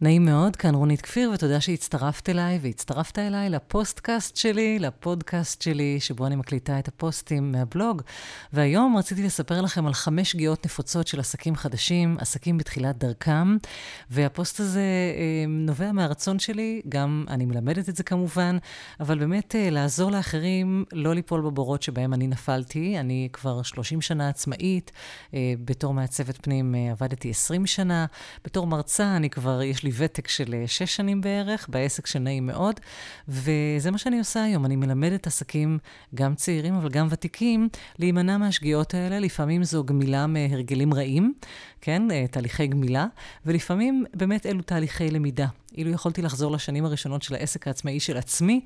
נעים מאוד, כאן רונית כפיר, ותודה שהצטרפת אליי, והצטרפת אליי לפוסטקאסט שלי, לפודקאסט שלי, שבו אני מקליטה את הפוסטים מהבלוג. והיום רציתי לספר לכם על חמש שגיאות נפוצות של עסקים חדשים, עסקים בתחילת דרכם. והפוסט הזה אה, נובע מהרצון שלי, גם אני מלמדת את זה כמובן, אבל באמת אה, לעזור לאחרים לא ליפול בבורות שבהם אני נפלתי. אני כבר 30 שנה עצמאית, אה, בתור מעצבת פנים אה, עבדתי 20 שנה, בתור מרצה אני כבר, יש לי... לי ותק של אה, שש שנים בערך, בעסק שנעים מאוד, וזה מה שאני עושה היום. אני מלמדת עסקים, גם צעירים אבל גם ותיקים, להימנע מהשגיאות האלה. לפעמים זו גמילה מהרגלים רעים, כן? אה, תהליכי גמילה, ולפעמים באמת אלו תהליכי למידה. אילו יכולתי לחזור לשנים הראשונות של העסק העצמאי של עצמי,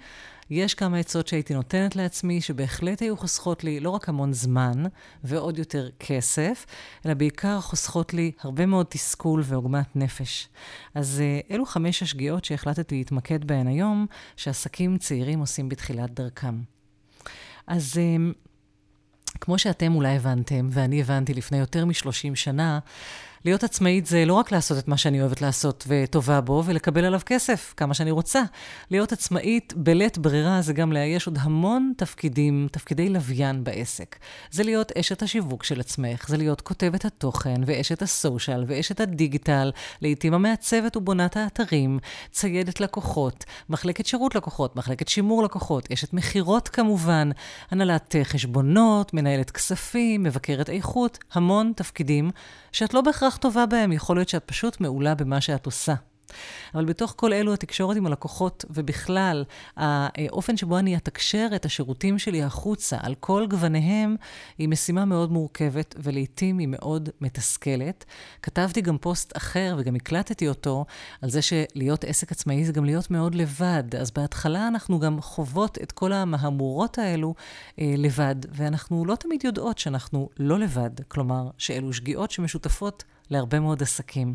יש כמה עצות שהייתי נותנת לעצמי, שבהחלט היו חוסכות לי לא רק המון זמן ועוד יותר כסף, אלא בעיקר חוסכות לי הרבה מאוד תסכול ועוגמת נפש. אז uh, אלו חמש השגיאות שהחלטתי להתמקד בהן היום, שעסקים צעירים עושים בתחילת דרכם. אז uh, כמו שאתם אולי הבנתם, ואני הבנתי לפני יותר מ-30 שנה, להיות עצמאית זה לא רק לעשות את מה שאני אוהבת לעשות וטובה בו, ולקבל עליו כסף, כמה שאני רוצה. להיות עצמאית בלית ברירה זה גם לאייש עוד המון תפקידים, תפקידי לוויין בעסק. זה להיות אשת השיווק של עצמך, זה להיות כותבת התוכן, ואשת הסושיאל, ואשת הדיגיטל, לעתים המעצבת ובונת האתרים, ציידת לקוחות, מחלקת שירות לקוחות, מחלקת שימור לקוחות, אשת מכירות כמובן, הנהלת חשבונות, מנהלת כספים, מבקרת איכות, המון תפקידים שאת לא בהכרח טובה בהם, יכול להיות שאת פשוט מעולה במה שאת עושה. אבל בתוך כל אלו התקשורת עם הלקוחות, ובכלל, האופן שבו אני אתקשר את השירותים שלי החוצה על כל גווניהם, היא משימה מאוד מורכבת, ולעיתים היא מאוד מתסכלת. כתבתי גם פוסט אחר, וגם הקלטתי אותו, על זה שלהיות עסק עצמאי זה גם להיות מאוד לבד. אז בהתחלה אנחנו גם חוות את כל המהמורות האלו אה, לבד, ואנחנו לא תמיד יודעות שאנחנו לא לבד, כלומר, שאלו שגיאות שמשותפות להרבה מאוד עסקים.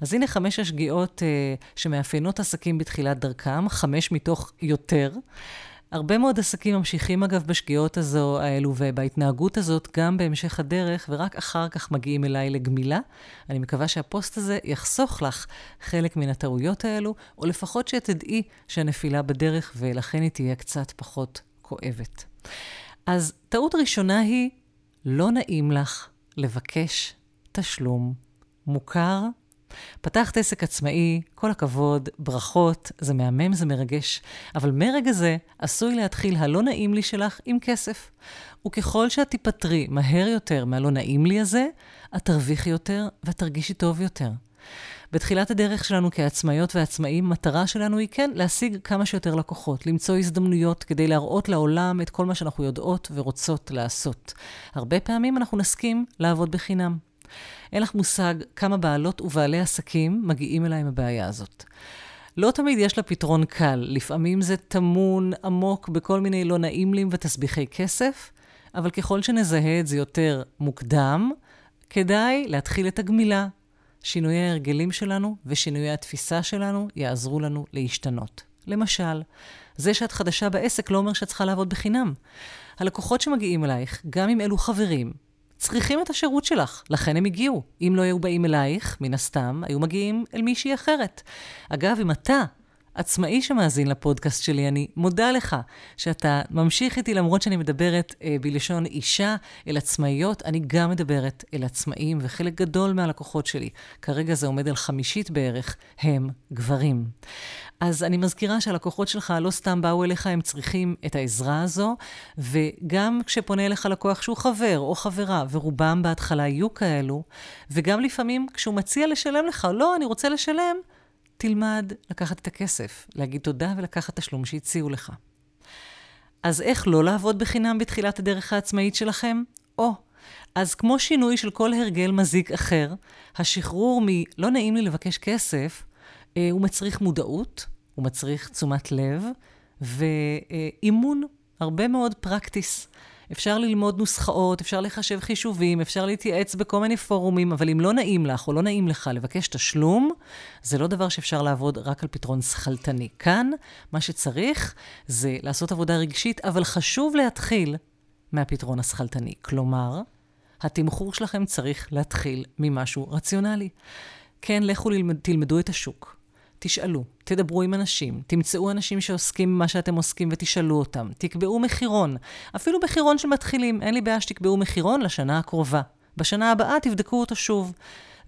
אז הנה חמש השגיאות uh, שמאפיינות עסקים בתחילת דרכם, חמש מתוך יותר. הרבה מאוד עסקים ממשיכים אגב בשגיאות הזו, האלו ובהתנהגות הזאת גם בהמשך הדרך, ורק אחר כך מגיעים אליי לגמילה. אני מקווה שהפוסט הזה יחסוך לך חלק מן הטעויות האלו, או לפחות שתדעי שהנפילה בדרך, ולכן היא תהיה קצת פחות כואבת. אז טעות ראשונה היא, לא נעים לך לבקש תשלום מוכר פתחת עסק עצמאי, כל הכבוד, ברכות, זה מהמם, זה מרגש, אבל מרגע זה עשוי להתחיל הלא נעים לי שלך עם כסף. וככל שאת תיפטרי מהר יותר מהלא נעים לי הזה, את תרוויחי יותר ואת תרגישי טוב יותר. בתחילת הדרך שלנו כעצמאיות ועצמאים, מטרה שלנו היא כן להשיג כמה שיותר לקוחות, למצוא הזדמנויות כדי להראות לעולם את כל מה שאנחנו יודעות ורוצות לעשות. הרבה פעמים אנחנו נסכים לעבוד בחינם. אין לך מושג כמה בעלות ובעלי עסקים מגיעים אליי עם הבעיה הזאת. לא תמיד יש לה פתרון קל, לפעמים זה טמון עמוק בכל מיני לא נעימלים ותסביכי כסף, אבל ככל שנזהה את זה יותר מוקדם, כדאי להתחיל את הגמילה. שינויי ההרגלים שלנו ושינויי התפיסה שלנו יעזרו לנו להשתנות. למשל, זה שאת חדשה בעסק לא אומר שאת צריכה לעבוד בחינם. הלקוחות שמגיעים אלייך, גם אם אלו חברים, צריכים את השירות שלך, לכן הם הגיעו. אם לא היו באים אלייך, מן הסתם, היו מגיעים אל מישהי אחרת. אגב, אם אתה עצמאי שמאזין לפודקאסט שלי, אני מודה לך שאתה ממשיך איתי למרות שאני מדברת אה, בלשון אישה אל עצמאיות, אני גם מדברת אל עצמאים, וחלק גדול מהלקוחות שלי, כרגע זה עומד על חמישית בערך, הם גברים. אז אני מזכירה שהלקוחות שלך לא סתם באו אליך, הם צריכים את העזרה הזו, וגם כשפונה אליך לקוח שהוא חבר או חברה, ורובם בהתחלה יהיו כאלו, וגם לפעמים כשהוא מציע לשלם לך, לא, אני רוצה לשלם, תלמד לקחת את הכסף, להגיד תודה ולקחת תשלום שהציעו לך. אז איך לא לעבוד בחינם בתחילת הדרך העצמאית שלכם? או, אז כמו שינוי של כל הרגל מזיק אחר, השחרור מ"לא נעים לי לבקש כסף" אה, הוא מצריך מודעות, הוא מצריך תשומת לב ואימון, הרבה מאוד פרקטיס. אפשר ללמוד נוסחאות, אפשר לחשב חישובים, אפשר להתייעץ בכל מיני פורומים, אבל אם לא נעים לך או לא נעים לך לבקש תשלום, זה לא דבר שאפשר לעבוד רק על פתרון שכלתני. כאן, מה שצריך זה לעשות עבודה רגשית, אבל חשוב להתחיל מהפתרון השכלתני. כלומר, התמחור שלכם צריך להתחיל ממשהו רציונלי. כן, לכו ללמד, תלמדו את השוק. תשאלו, תדברו עם אנשים, תמצאו אנשים שעוסקים במה שאתם עוסקים ותשאלו אותם. תקבעו מחירון, אפילו מחירון של מתחילים, אין לי בעיה שתקבעו מחירון לשנה הקרובה. בשנה הבאה תבדקו אותו שוב.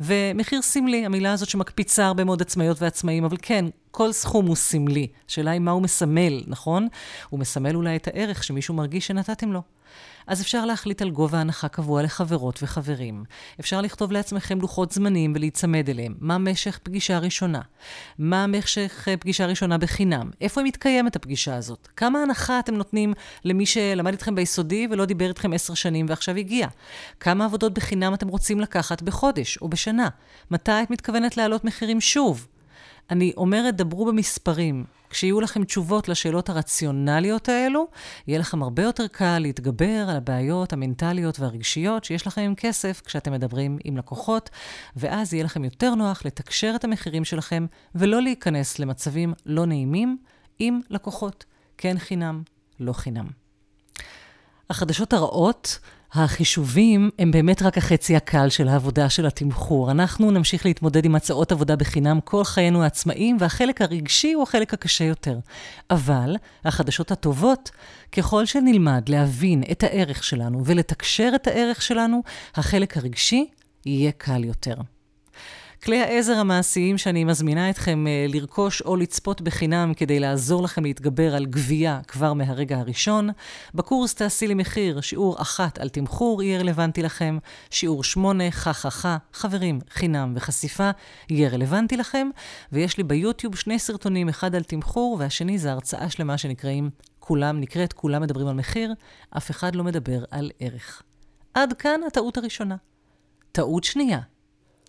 ומחיר סמלי, המילה הזאת שמקפיצה הרבה מאוד עצמאיות ועצמאים, אבל כן, כל סכום הוא סמלי. השאלה היא מה הוא מסמל, נכון? הוא מסמל אולי את הערך שמישהו מרגיש שנתתם לו. אז אפשר להחליט על גובה הנחה קבוע לחברות וחברים. אפשר לכתוב לעצמכם לוחות זמנים ולהיצמד אליהם. מה משך פגישה ראשונה? מה משך אה, פגישה ראשונה בחינם? איפה מתקיימת הפגישה הזאת? כמה הנחה אתם נותנים למי שלמד איתכם ביסודי ולא דיבר איתכם עשר שנים ועכשיו הגיע? כמה עבודות בחינם אתם רוצים לקחת בחודש או בשנה? מתי את מתכוונת להעלות מחירים שוב? אני אומרת, דברו במספרים. כשיהיו לכם תשובות לשאלות הרציונליות האלו, יהיה לכם הרבה יותר קל להתגבר על הבעיות המנטליות והרגשיות שיש לכם עם כסף כשאתם מדברים עם לקוחות, ואז יהיה לכם יותר נוח לתקשר את המחירים שלכם ולא להיכנס למצבים לא נעימים עם לקוחות. כן חינם, לא חינם. החדשות הרעות החישובים הם באמת רק החצי הקל של העבודה של התמחור. אנחנו נמשיך להתמודד עם הצעות עבודה בחינם כל חיינו העצמאיים, והחלק הרגשי הוא החלק הקשה יותר. אבל החדשות הטובות, ככל שנלמד להבין את הערך שלנו ולתקשר את הערך שלנו, החלק הרגשי יהיה קל יותר. כלי העזר המעשיים שאני מזמינה אתכם uh, לרכוש או לצפות בחינם כדי לעזור לכם להתגבר על גבייה כבר מהרגע הראשון. בקורס תעשי לי מחיר, שיעור אחת על תמחור יהיה רלוונטי לכם, שיעור שמונה, חככה, חברים, חינם וחשיפה יהיה רלוונטי לכם, ויש לי ביוטיוב שני סרטונים, אחד על תמחור והשני זה הרצאה שלמה שנקראים כולם, נקראת כולם מדברים על מחיר, אף אחד לא מדבר על ערך. עד כאן הטעות הראשונה. טעות שנייה,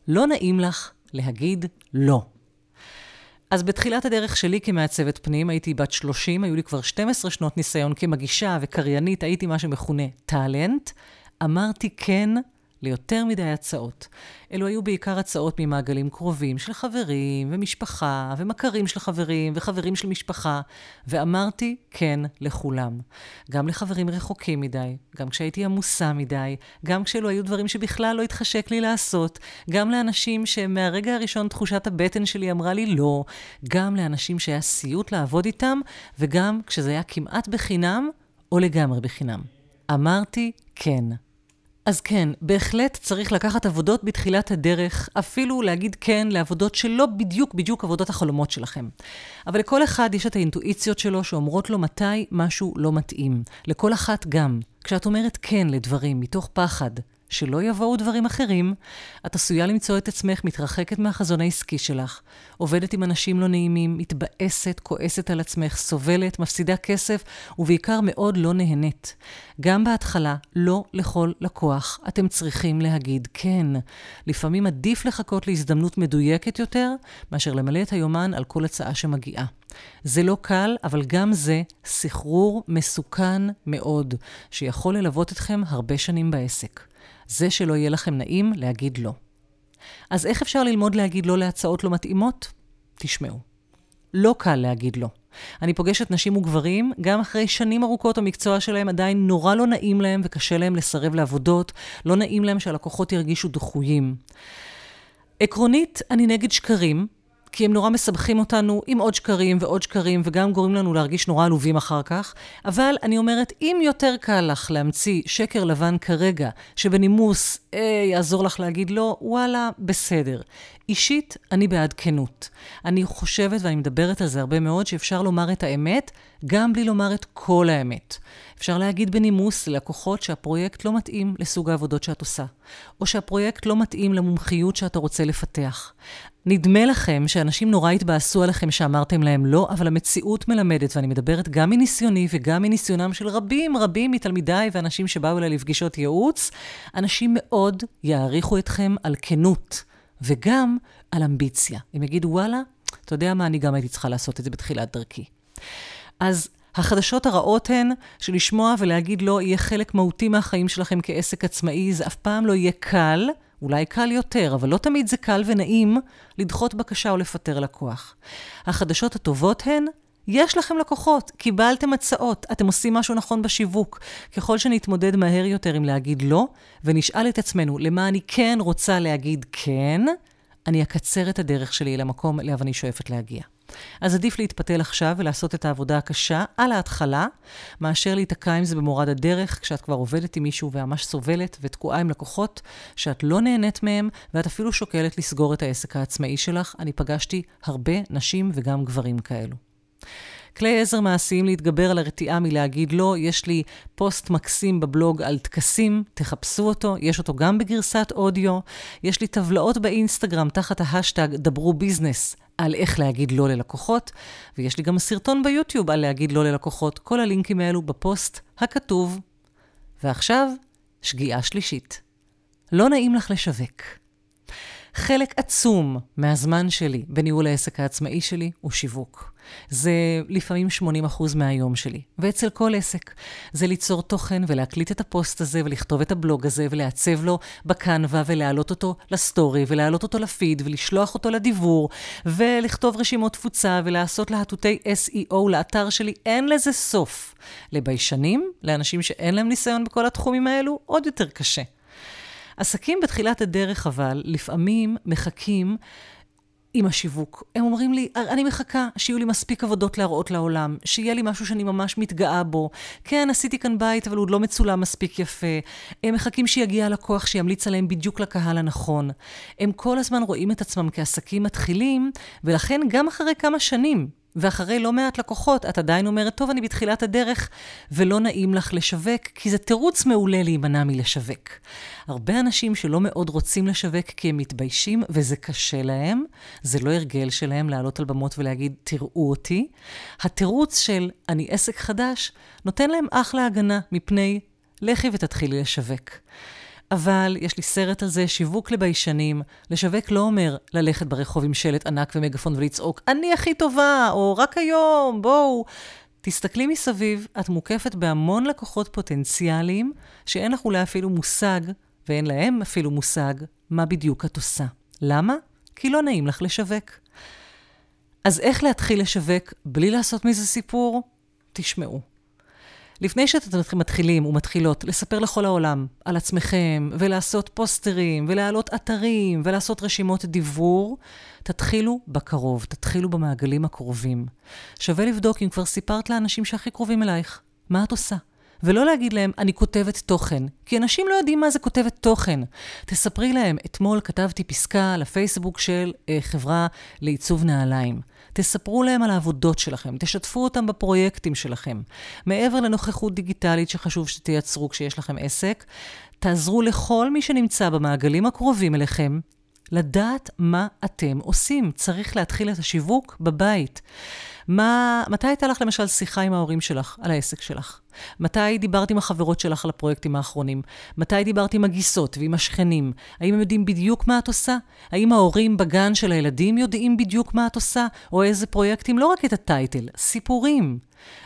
לא נעים לך להגיד לא. אז בתחילת הדרך שלי כמעצבת פנים, הייתי בת 30, היו לי כבר 12 שנות ניסיון כמגישה וקריינית, הייתי מה שמכונה טאלנט. אמרתי כן ליותר מדי הצעות. אלו היו בעיקר הצעות ממעגלים קרובים של חברים ומשפחה ומכרים של חברים וחברים של משפחה, ואמרתי כן לכולם. גם לחברים רחוקים מדי, גם כשהייתי עמוסה מדי, גם כשאלו היו דברים שבכלל לא התחשק לי לעשות, גם לאנשים שמהרגע הראשון תחושת הבטן שלי אמרה לי לא, גם לאנשים שהיה סיוט לעבוד איתם, וגם כשזה היה כמעט בחינם או לגמרי בחינם. אמרתי כן. אז כן, בהחלט צריך לקחת עבודות בתחילת הדרך, אפילו להגיד כן לעבודות שלא בדיוק בדיוק עבודות החלומות שלכם. אבל לכל אחד יש את האינטואיציות שלו שאומרות לו מתי משהו לא מתאים. לכל אחת גם. כשאת אומרת כן לדברים מתוך פחד, שלא יבואו דברים אחרים, את עשויה למצוא את עצמך מתרחקת מהחזון העסקי שלך, עובדת עם אנשים לא נעימים, מתבאסת, כועסת על עצמך, סובלת, מפסידה כסף, ובעיקר מאוד לא נהנית. גם בהתחלה, לא לכל לקוח אתם צריכים להגיד כן. לפעמים עדיף לחכות להזדמנות מדויקת יותר, מאשר למלא את היומן על כל הצעה שמגיעה. זה לא קל, אבל גם זה סחרור מסוכן מאוד, שיכול ללוות אתכם הרבה שנים בעסק. זה שלא יהיה לכם נעים להגיד לא. אז איך אפשר ללמוד להגיד לא להצעות לא מתאימות? תשמעו. לא קל להגיד לא. אני פוגשת נשים וגברים, גם אחרי שנים ארוכות המקצוע שלהם עדיין נורא לא נעים להם וקשה להם לסרב לעבודות, לא נעים להם שהלקוחות ירגישו דחויים. עקרונית, אני נגד שקרים, כי הם נורא מסבכים אותנו עם עוד שקרים ועוד שקרים, וגם גורמים לנו להרגיש נורא עלובים אחר כך. אבל אני אומרת, אם יותר קל לך להמציא שקר לבן כרגע, שבנימוס אה, יעזור לך להגיד לא, וואלה, בסדר. אישית, אני בעד כנות. אני חושבת, ואני מדברת על זה הרבה מאוד, שאפשר לומר את האמת, גם בלי לומר את כל האמת. אפשר להגיד בנימוס ללקוחות שהפרויקט לא מתאים לסוג העבודות שאת עושה, או שהפרויקט לא מתאים למומחיות שאתה רוצה לפתח. נדמה לכם שאנשים נורא התבאסו עליכם שאמרתם להם לא, אבל המציאות מלמדת, ואני מדברת גם מניסיוני וגם מניסיונם של רבים רבים מתלמידיי ואנשים שבאו אליי לפגישות ייעוץ, אנשים מאוד יעריכו אתכם על כנות, וגם על אמביציה. הם יגידו, וואלה, אתה יודע מה, אני גם הייתי צריכה לעשות את זה בתחילת דרכי. אז החדשות הרעות הן שלשמוע ולהגיד לא יהיה חלק מהותי מהחיים שלכם כעסק עצמאי, זה אף פעם לא יהיה קל. אולי קל יותר, אבל לא תמיד זה קל ונעים לדחות בקשה או לפטר לקוח. החדשות הטובות הן, יש לכם לקוחות, קיבלתם הצעות, אתם עושים משהו נכון בשיווק. ככל שנתמודד מהר יותר עם להגיד לא, ונשאל את עצמנו למה אני כן רוצה להגיד כן, אני אקצר את הדרך שלי למקום אליו אני שואפת להגיע. אז עדיף להתפתל עכשיו ולעשות את העבודה הקשה על ההתחלה, מאשר להיתקע עם זה במורד הדרך, כשאת כבר עובדת עם מישהו וממש סובלת ותקועה עם לקוחות שאת לא נהנית מהם, ואת אפילו שוקלת לסגור את העסק העצמאי שלך. אני פגשתי הרבה נשים וגם גברים כאלו. כלי עזר מעשיים להתגבר על הרתיעה מלהגיד לא, יש לי פוסט מקסים בבלוג על טקסים, תחפשו אותו, יש אותו גם בגרסת אודיו. יש לי טבלאות באינסטגרם תחת ההאשטג דברו business על איך להגיד לא ללקוחות, ויש לי גם סרטון ביוטיוב על להגיד לא ללקוחות. כל הלינקים האלו בפוסט הכתוב. ועכשיו, שגיאה שלישית. לא נעים לך לשווק. חלק עצום מהזמן שלי בניהול העסק העצמאי שלי הוא שיווק. זה לפעמים 80% מהיום שלי. ואצל כל עסק, זה ליצור תוכן ולהקליט את הפוסט הזה ולכתוב את הבלוג הזה ולעצב לו בקנווה ולהעלות אותו לסטורי ולהעלות אותו לפיד ולשלוח אותו לדיבור ולכתוב רשימות תפוצה ולעשות להטוטי SEO לאתר שלי. אין לזה סוף. לביישנים, לאנשים שאין להם ניסיון בכל התחומים האלו, עוד יותר קשה. עסקים בתחילת הדרך, אבל, לפעמים מחכים עם השיווק. הם אומרים לי, אני מחכה שיהיו לי מספיק עבודות להראות לעולם, שיהיה לי משהו שאני ממש מתגאה בו. כן, עשיתי כאן בית, אבל הוא עוד לא מצולם מספיק יפה. הם מחכים שיגיע הלקוח שימליץ עליהם בדיוק לקהל הנכון. הם כל הזמן רואים את עצמם כעסקים מתחילים, ולכן גם אחרי כמה שנים, ואחרי לא מעט לקוחות, את עדיין אומרת, טוב, אני בתחילת הדרך, ולא נעים לך לשווק, כי זה תירוץ מעולה להימנע מלשווק. הרבה אנשים שלא מאוד רוצים לשווק כי הם מתביישים, וזה קשה להם, זה לא הרגל שלהם לעלות על במות ולהגיד, תראו אותי. התירוץ של אני עסק חדש, נותן להם אחלה הגנה מפני לכי ותתחילי לשווק. אבל יש לי סרט על זה, שיווק לביישנים. לשווק לא אומר ללכת ברחוב עם שלט ענק ומגפון ולצעוק, אני הכי טובה, או רק היום, בואו. תסתכלי מסביב, את מוקפת בהמון לקוחות פוטנציאליים, שאין לך אולי אפילו מושג, ואין להם אפילו מושג, מה בדיוק את עושה. למה? כי לא נעים לך לשווק. אז איך להתחיל לשווק בלי לעשות מזה סיפור? תשמעו. לפני שאתם מתחילים ומתחילות לספר לכל העולם על עצמכם, ולעשות פוסטרים, ולהעלות אתרים, ולעשות רשימות דיוור, תתחילו בקרוב, תתחילו במעגלים הקרובים. שווה לבדוק אם כבר סיפרת לאנשים שהכי קרובים אלייך, מה את עושה? ולא להגיד להם, אני כותבת תוכן, כי אנשים לא יודעים מה זה כותבת תוכן. תספרי להם, אתמול כתבתי פסקה לפייסבוק של אה, חברה לעיצוב נעליים. תספרו להם על העבודות שלכם, תשתפו אותם בפרויקטים שלכם. מעבר לנוכחות דיגיטלית שחשוב שתייצרו כשיש לכם עסק, תעזרו לכל מי שנמצא במעגלים הקרובים אליכם לדעת מה אתם עושים. צריך להתחיל את השיווק בבית. מה, מתי הייתה לך למשל שיחה עם ההורים שלך על העסק שלך? מתי דיברת עם החברות שלך על הפרויקטים האחרונים? מתי דיברת עם הגיסות ועם השכנים? האם הם יודעים בדיוק מה את עושה? האם ההורים בגן של הילדים יודעים בדיוק מה את עושה? או איזה פרויקטים? לא רק את הטייטל, סיפורים.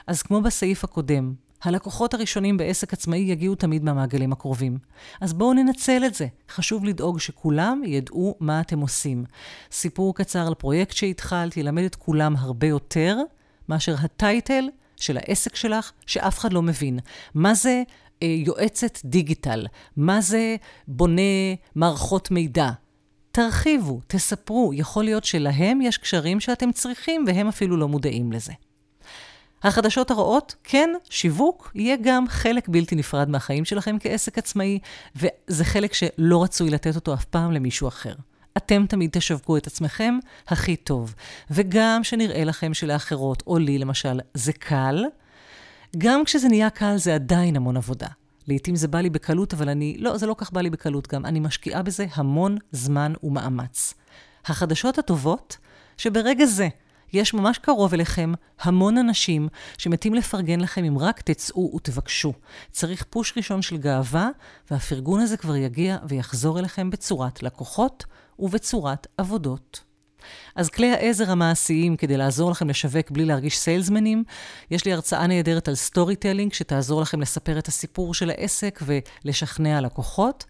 אז כמו בסעיף הקודם, הלקוחות הראשונים בעסק עצמאי יגיעו תמיד מהמעגלים הקרובים. אז בואו ננצל את זה. חשוב לדאוג שכולם ידעו מה אתם עושים. סיפור קצר על פרויקט שהתחלת ילמד את כולם הרבה יותר מאשר הטייטל של העסק שלך, שאף אחד לא מבין. מה זה אה, יועצת דיגיטל? מה זה בונה מערכות מידע? תרחיבו, תספרו. יכול להיות שלהם יש קשרים שאתם צריכים והם אפילו לא מודעים לזה. החדשות הרעות, כן, שיווק יהיה גם חלק בלתי נפרד מהחיים שלכם כעסק עצמאי, וזה חלק שלא רצוי לתת אותו אף פעם למישהו אחר. אתם תמיד תשווקו את עצמכם הכי טוב. וגם שנראה לכם שלאחרות, או לי למשל, זה קל, גם כשזה נהיה קל זה עדיין המון עבודה. לעתים זה בא לי בקלות, אבל אני, לא, זה לא כך בא לי בקלות גם. אני משקיעה בזה המון זמן ומאמץ. החדשות הטובות, שברגע זה יש ממש קרוב אליכם המון אנשים שמתים לפרגן לכם אם רק תצאו ותבקשו. צריך פוש ראשון של גאווה, והפרגון הזה כבר יגיע ויחזור אליכם בצורת לקוחות ובצורת עבודות. אז כלי העזר המעשיים כדי לעזור לכם לשווק בלי להרגיש סיילסמנים, יש לי הרצאה נהדרת על storytelling, שתעזור לכם לספר את הסיפור של העסק ולשכנע לקוחות.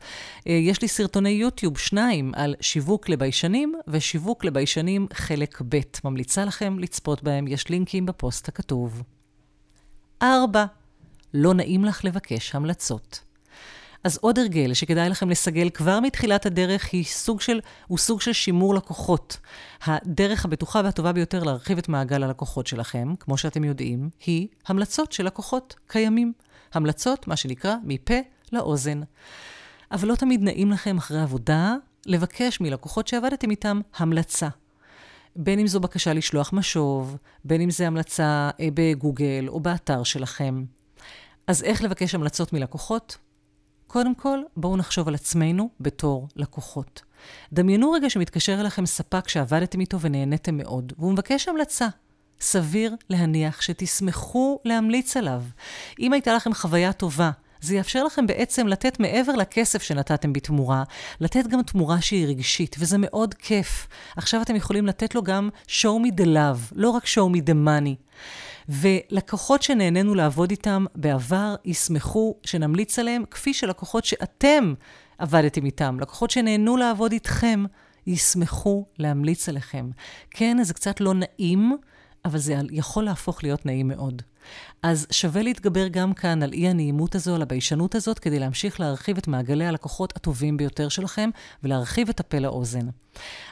אה, יש לי סרטוני יוטיוב, שניים, על שיווק לביישנים ושיווק לביישנים חלק ב'. ממליצה לכם לצפות בהם, יש לינקים בפוסט הכתוב. 4. לא נעים לך לבקש המלצות. אז עוד הרגל שכדאי לכם לסגל כבר מתחילת הדרך היא סוג של, הוא סוג של שימור לקוחות. הדרך הבטוחה והטובה ביותר להרחיב את מעגל הלקוחות שלכם, כמו שאתם יודעים, היא המלצות של לקוחות קיימים. המלצות, מה שנקרא, מפה לאוזן. אבל לא תמיד נעים לכם אחרי עבודה לבקש מלקוחות שעבדתם איתם המלצה. בין אם זו בקשה לשלוח משוב, בין אם זו המלצה אה, בגוגל או באתר שלכם. אז איך לבקש המלצות מלקוחות? קודם כל, בואו נחשוב על עצמנו בתור לקוחות. דמיינו רגע שמתקשר אליכם ספק שעבדתם איתו ונהניתם מאוד, והוא מבקש המלצה. סביר להניח שתשמחו להמליץ עליו. אם הייתה לכם חוויה טובה, זה יאפשר לכם בעצם לתת מעבר לכסף שנתתם בתמורה, לתת גם תמורה שהיא רגשית, וזה מאוד כיף. עכשיו אתם יכולים לתת לו גם show me the love, לא רק show me the money. ולקוחות שנהנינו לעבוד איתם בעבר, ישמחו שנמליץ עליהם, כפי שלקוחות שאתם עבדתם איתם, לקוחות שנהנו לעבוד איתכם, ישמחו להמליץ עליכם. כן, זה קצת לא נעים, אבל זה יכול להפוך להיות נעים מאוד. אז שווה להתגבר גם כאן על אי הנעימות הזו, על הביישנות הזאת, כדי להמשיך להרחיב את מעגלי הלקוחות הטובים ביותר שלכם, ולהרחיב את הפה לאוזן.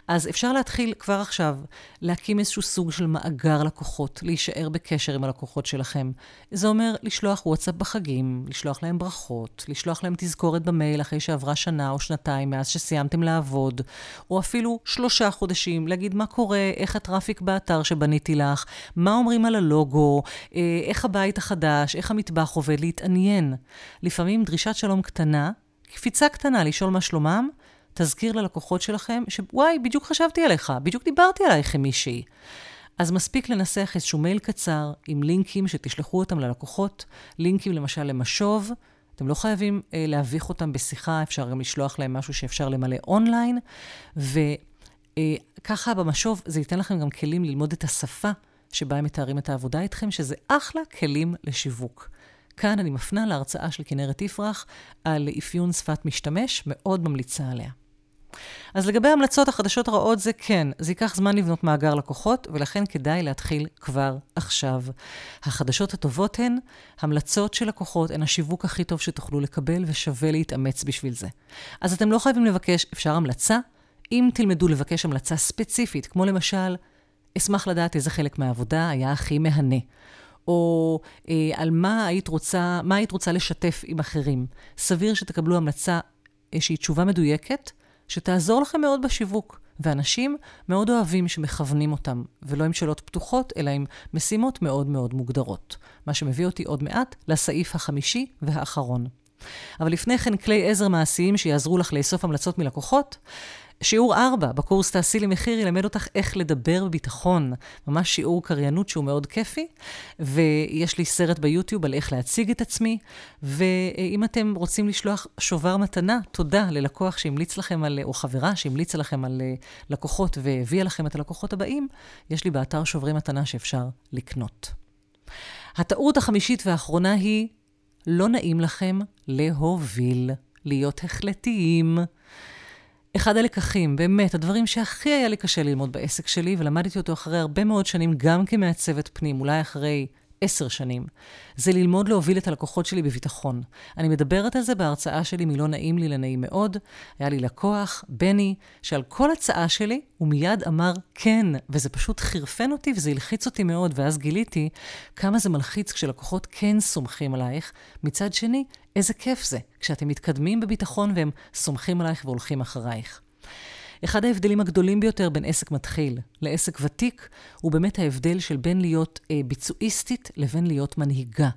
אז אפשר להתחיל כבר עכשיו להקים איזשהו סוג של מאגר לקוחות, להישאר בקשר עם הלקוחות שלכם. זה אומר לשלוח וואטסאפ בחגים, לשלוח להם ברכות, לשלוח להם תזכורת במייל אחרי שעברה שנה או שנתיים מאז שסיימתם לעבוד, או אפילו שלושה חודשים, להגיד מה קורה, איך הטראפיק באתר שבניתי לך, מה אומרים על הלוגו, אה, איך הבית החדש, איך המטבח עובד, להתעניין. לפעמים דרישת שלום קטנה, קפיצה קטנה לשאול מה שלומם, תזכיר ללקוחות שלכם שוואי, בדיוק חשבתי עליך, בדיוק דיברתי עלייך עם מישהי. אז מספיק לנסח איזשהו מייל קצר עם לינקים שתשלחו אותם ללקוחות, לינקים למשל למשוב. אתם לא חייבים אה, להביך אותם בשיחה, אפשר גם לשלוח להם משהו שאפשר למלא אונליין, וככה אה, במשוב זה ייתן לכם גם כלים ללמוד את השפה שבה הם מתארים את העבודה איתכם, שזה אחלה כלים לשיווק. כאן אני מפנה להרצאה של כנרת יפרח על אפיון שפת משתמש, מאוד ממליצה עליה. אז לגבי המלצות החדשות הרעות זה כן, זה ייקח זמן לבנות מאגר לקוחות, ולכן כדאי להתחיל כבר עכשיו. החדשות הטובות הן, המלצות של לקוחות הן השיווק הכי טוב שתוכלו לקבל, ושווה להתאמץ בשביל זה. אז אתם לא חייבים לבקש, אפשר המלצה, אם תלמדו לבקש המלצה ספציפית, כמו למשל, אשמח לדעת איזה חלק מהעבודה היה הכי מהנה. או אה, על מה היית, רוצה, מה היית רוצה לשתף עם אחרים. סביר שתקבלו המלצה אה, שהיא תשובה מדויקת, שתעזור לכם מאוד בשיווק. ואנשים מאוד אוהבים שמכוונים אותם, ולא עם שאלות פתוחות, אלא עם משימות מאוד מאוד מוגדרות. מה שמביא אותי עוד מעט לסעיף החמישי והאחרון. אבל לפני כן, כלי עזר מעשיים שיעזרו לך לאסוף המלצות מלקוחות. שיעור 4 בקורס תעשי לי מחיר ילמד אותך איך לדבר בביטחון. ממש שיעור קריינות שהוא מאוד כיפי, ויש לי סרט ביוטיוב על איך להציג את עצמי, ואם אתם רוצים לשלוח שובר מתנה, תודה ללקוח שהמליץ לכם על, או חברה שהמליצה לכם על אה, לקוחות והביאה לכם את הלקוחות הבאים, יש לי באתר שוברי מתנה שאפשר לקנות. הטעות החמישית והאחרונה היא, לא נעים לכם להוביל, להיות החלטיים. אחד הלקחים, באמת, הדברים שהכי היה לי קשה ללמוד בעסק שלי, ולמדתי אותו אחרי הרבה מאוד שנים, גם כמעצבת פנים, אולי אחרי עשר שנים, זה ללמוד להוביל את הלקוחות שלי בביטחון. אני מדברת על זה בהרצאה שלי מלא נעים לי לנעים מאוד. היה לי לקוח, בני, שעל כל הצעה שלי הוא מיד אמר כן, וזה פשוט חירפן אותי וזה הלחיץ אותי מאוד, ואז גיליתי כמה זה מלחיץ כשלקוחות כן סומכים עלייך. מצד שני, איזה כיף זה, כשאתם מתקדמים בביטחון והם סומכים עלייך והולכים אחרייך. אחד ההבדלים הגדולים ביותר בין עסק מתחיל לעסק ותיק, הוא באמת ההבדל של בין להיות אה, ביצועיסטית לבין להיות מנהיגה.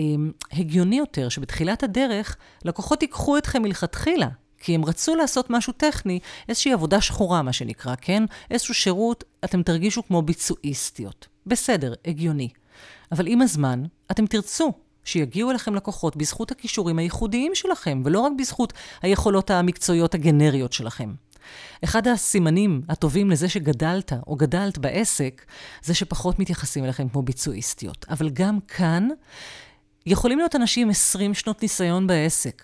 אה, הגיוני יותר שבתחילת הדרך לקוחות ייקחו אתכם מלכתחילה, כי הם רצו לעשות משהו טכני, איזושהי עבודה שחורה, מה שנקרא, כן? איזשהו שירות, אתם תרגישו כמו ביצועיסטיות. בסדר, הגיוני. אבל עם הזמן, אתם תרצו שיגיעו אליכם לקוחות בזכות הכישורים הייחודיים שלכם, ולא רק בזכות היכולות המקצועיות הגנריות שלכם. אחד הסימנים הטובים לזה שגדלת או גדלת בעסק, זה שפחות מתייחסים אליכם כמו ביצועיסטיות. אבל גם כאן, יכולים להיות אנשים עם 20 שנות ניסיון בעסק,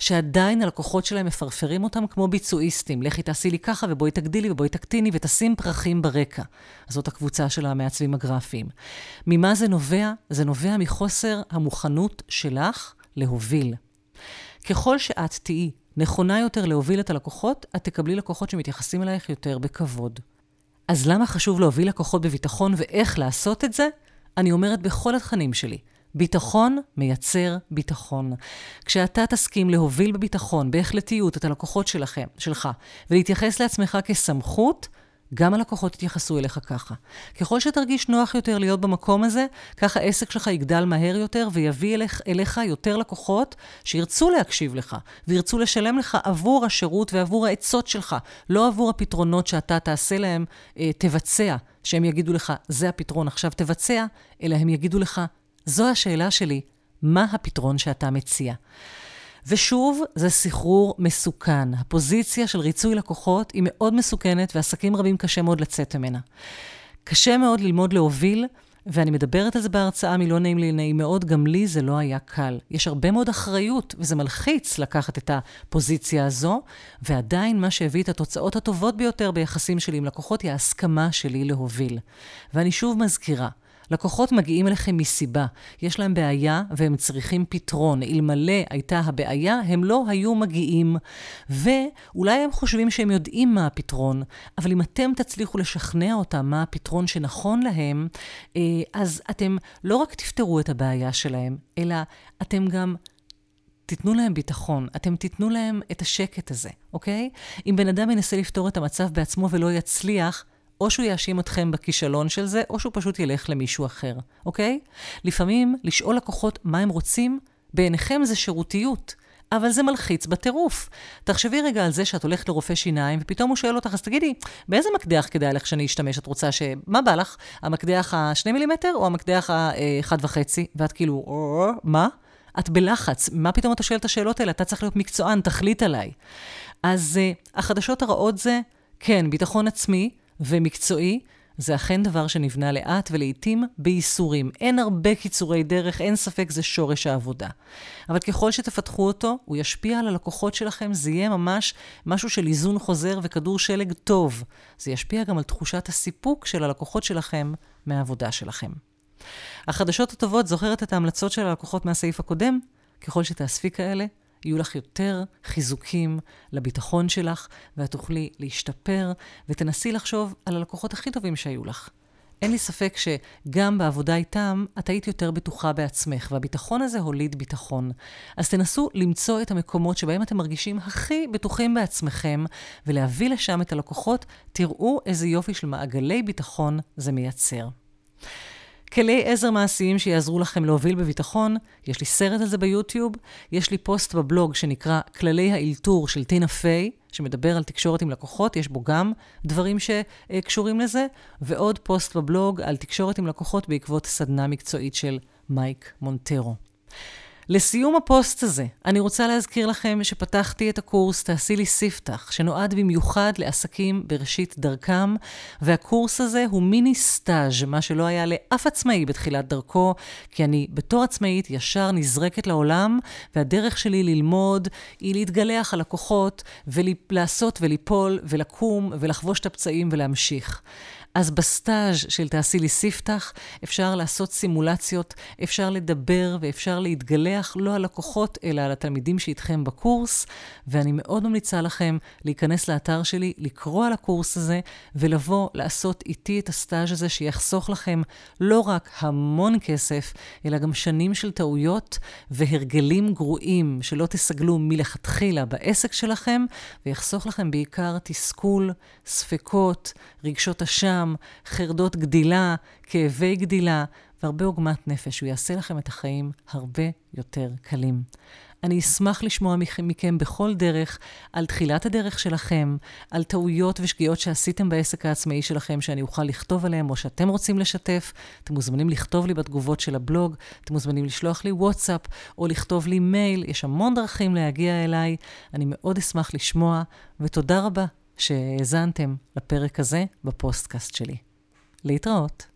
שעדיין הלקוחות שלהם מפרפרים אותם כמו ביצועיסטים. לכי תעשי לי ככה ובואי תגדילי ובואי תקטיני ותשים פרחים ברקע. זאת הקבוצה של המעצבים הגרפיים. ממה זה נובע? זה נובע מחוסר המוכנות שלך להוביל. ככל שאת תהיי נכונה יותר להוביל את הלקוחות, את תקבלי לקוחות שמתייחסים אלייך יותר בכבוד. אז למה חשוב להוביל לקוחות בביטחון ואיך לעשות את זה? אני אומרת בכל התכנים שלי. ביטחון מייצר ביטחון. כשאתה תסכים להוביל בביטחון, בהחלטיות, את הלקוחות שלכם, שלך, ולהתייחס לעצמך כסמכות, גם הלקוחות יתייחסו אליך ככה. ככל שתרגיש נוח יותר להיות במקום הזה, ככה העסק שלך יגדל מהר יותר ויביא אליך, אליך יותר לקוחות שירצו להקשיב לך וירצו לשלם לך עבור השירות ועבור העצות שלך, לא עבור הפתרונות שאתה תעשה להם, אה, תבצע, שהם יגידו לך, זה הפתרון, עכשיו תבצע, אלא הם יגידו לך, זו השאלה שלי, מה הפתרון שאתה מציע? ושוב, זה סחרור מסוכן. הפוזיציה של ריצוי לקוחות היא מאוד מסוכנת, ועסקים רבים קשה מאוד לצאת ממנה. קשה מאוד ללמוד להוביל, ואני מדברת על זה בהרצאה מלא נעים לי נעים מאוד, גם לי זה לא היה קל. יש הרבה מאוד אחריות, וזה מלחיץ לקחת את הפוזיציה הזו, ועדיין מה שהביא את התוצאות הטובות ביותר ביחסים שלי עם לקוחות היא ההסכמה שלי להוביל. ואני שוב מזכירה, לקוחות מגיעים אליכם מסיבה. יש להם בעיה והם צריכים פתרון. אלמלא הייתה הבעיה, הם לא היו מגיעים. ואולי הם חושבים שהם יודעים מה הפתרון, אבל אם אתם תצליחו לשכנע אותם מה הפתרון שנכון להם, אה, אז אתם לא רק תפתרו את הבעיה שלהם, אלא אתם גם תיתנו להם ביטחון, אתם תיתנו להם את השקט הזה, אוקיי? אם בן אדם ינסה לפתור את המצב בעצמו ולא יצליח, או שהוא יאשים אתכם בכישלון של זה, או שהוא פשוט ילך למישהו אחר, אוקיי? לפעמים לשאול לקוחות מה הם רוצים, בעיניכם זה שירותיות. אבל זה מלחיץ בטירוף. תחשבי רגע על זה שאת הולכת לרופא שיניים, ופתאום הוא שואל אותך, אז תגידי, באיזה מקדח כדאי לך שאני אשתמש? את רוצה ש... מה בא לך? המקדח ה-2 מילימטר או המקדח ה-1.5? ואת כאילו, מה? את בלחץ, מה פתאום אתה שואל את השאלות האלה? אתה צריך להיות מקצוען, תחליט עליי. אז uh, החדשות הרעות זה, כן, ביטחון עצמי, ומקצועי, זה אכן דבר שנבנה לאט ולעיתים בייסורים. אין הרבה קיצורי דרך, אין ספק זה שורש העבודה. אבל ככל שתפתחו אותו, הוא ישפיע על הלקוחות שלכם, זה יהיה ממש משהו של איזון חוזר וכדור שלג טוב. זה ישפיע גם על תחושת הסיפוק של הלקוחות שלכם מהעבודה שלכם. החדשות הטובות, זוכרת את ההמלצות של הלקוחות מהסעיף הקודם? ככל שתאספי כאלה, יהיו לך יותר חיזוקים לביטחון שלך, ואת תוכלי להשתפר, ותנסי לחשוב על הלקוחות הכי טובים שהיו לך. אין לי ספק שגם בעבודה איתם, את היית יותר בטוחה בעצמך, והביטחון הזה הוליד ביטחון. אז תנסו למצוא את המקומות שבהם אתם מרגישים הכי בטוחים בעצמכם, ולהביא לשם את הלקוחות, תראו איזה יופי של מעגלי ביטחון זה מייצר. כלי עזר מעשיים שיעזרו לכם להוביל בביטחון, יש לי סרט על זה ביוטיוב, יש לי פוסט בבלוג שנקרא כללי האלתור של טינה פיי, שמדבר על תקשורת עם לקוחות, יש בו גם דברים שקשורים לזה, ועוד פוסט בבלוג על תקשורת עם לקוחות בעקבות סדנה מקצועית של מייק מונטרו. לסיום הפוסט הזה, אני רוצה להזכיר לכם שפתחתי את הקורס תעשי לי ספתח, שנועד במיוחד לעסקים בראשית דרכם, והקורס הזה הוא מיני סטאז', מה שלא היה לאף עצמאי בתחילת דרכו, כי אני בתור עצמאית ישר נזרקת לעולם, והדרך שלי ללמוד היא להתגלח על לקוחות, ולעשות וליפול ולקום ולחבוש את הפצעים ולהמשיך. אז בסטאז' של תעשי לי ספתח, אפשר לעשות סימולציות, אפשר לדבר ואפשר להתגלח לא על לקוחות, אלא על התלמידים שאיתכם בקורס, ואני מאוד ממליצה לכם להיכנס לאתר שלי, לקרוא על הקורס הזה, ולבוא לעשות איתי את הסטאז' הזה, שיחסוך לכם לא רק המון כסף, אלא גם שנים של טעויות והרגלים גרועים שלא תסגלו מלכתחילה בעסק שלכם, ויחסוך לכם בעיקר תסכול, ספקות, רגשות אשם, חרדות גדילה, כאבי גדילה, והרבה עוגמת נפש. הוא יעשה לכם את החיים הרבה יותר קלים. אני אשמח לשמוע מכם בכל דרך על תחילת הדרך שלכם, על טעויות ושגיאות שעשיתם בעסק העצמאי שלכם, שאני אוכל לכתוב עליהם, או שאתם רוצים לשתף. אתם מוזמנים לכתוב לי בתגובות של הבלוג, אתם מוזמנים לשלוח לי וואטסאפ, או לכתוב לי מייל, יש המון דרכים להגיע אליי. אני מאוד אשמח לשמוע, ותודה רבה שהאזנתם לפרק הזה בפודקאסט שלי. להתראות.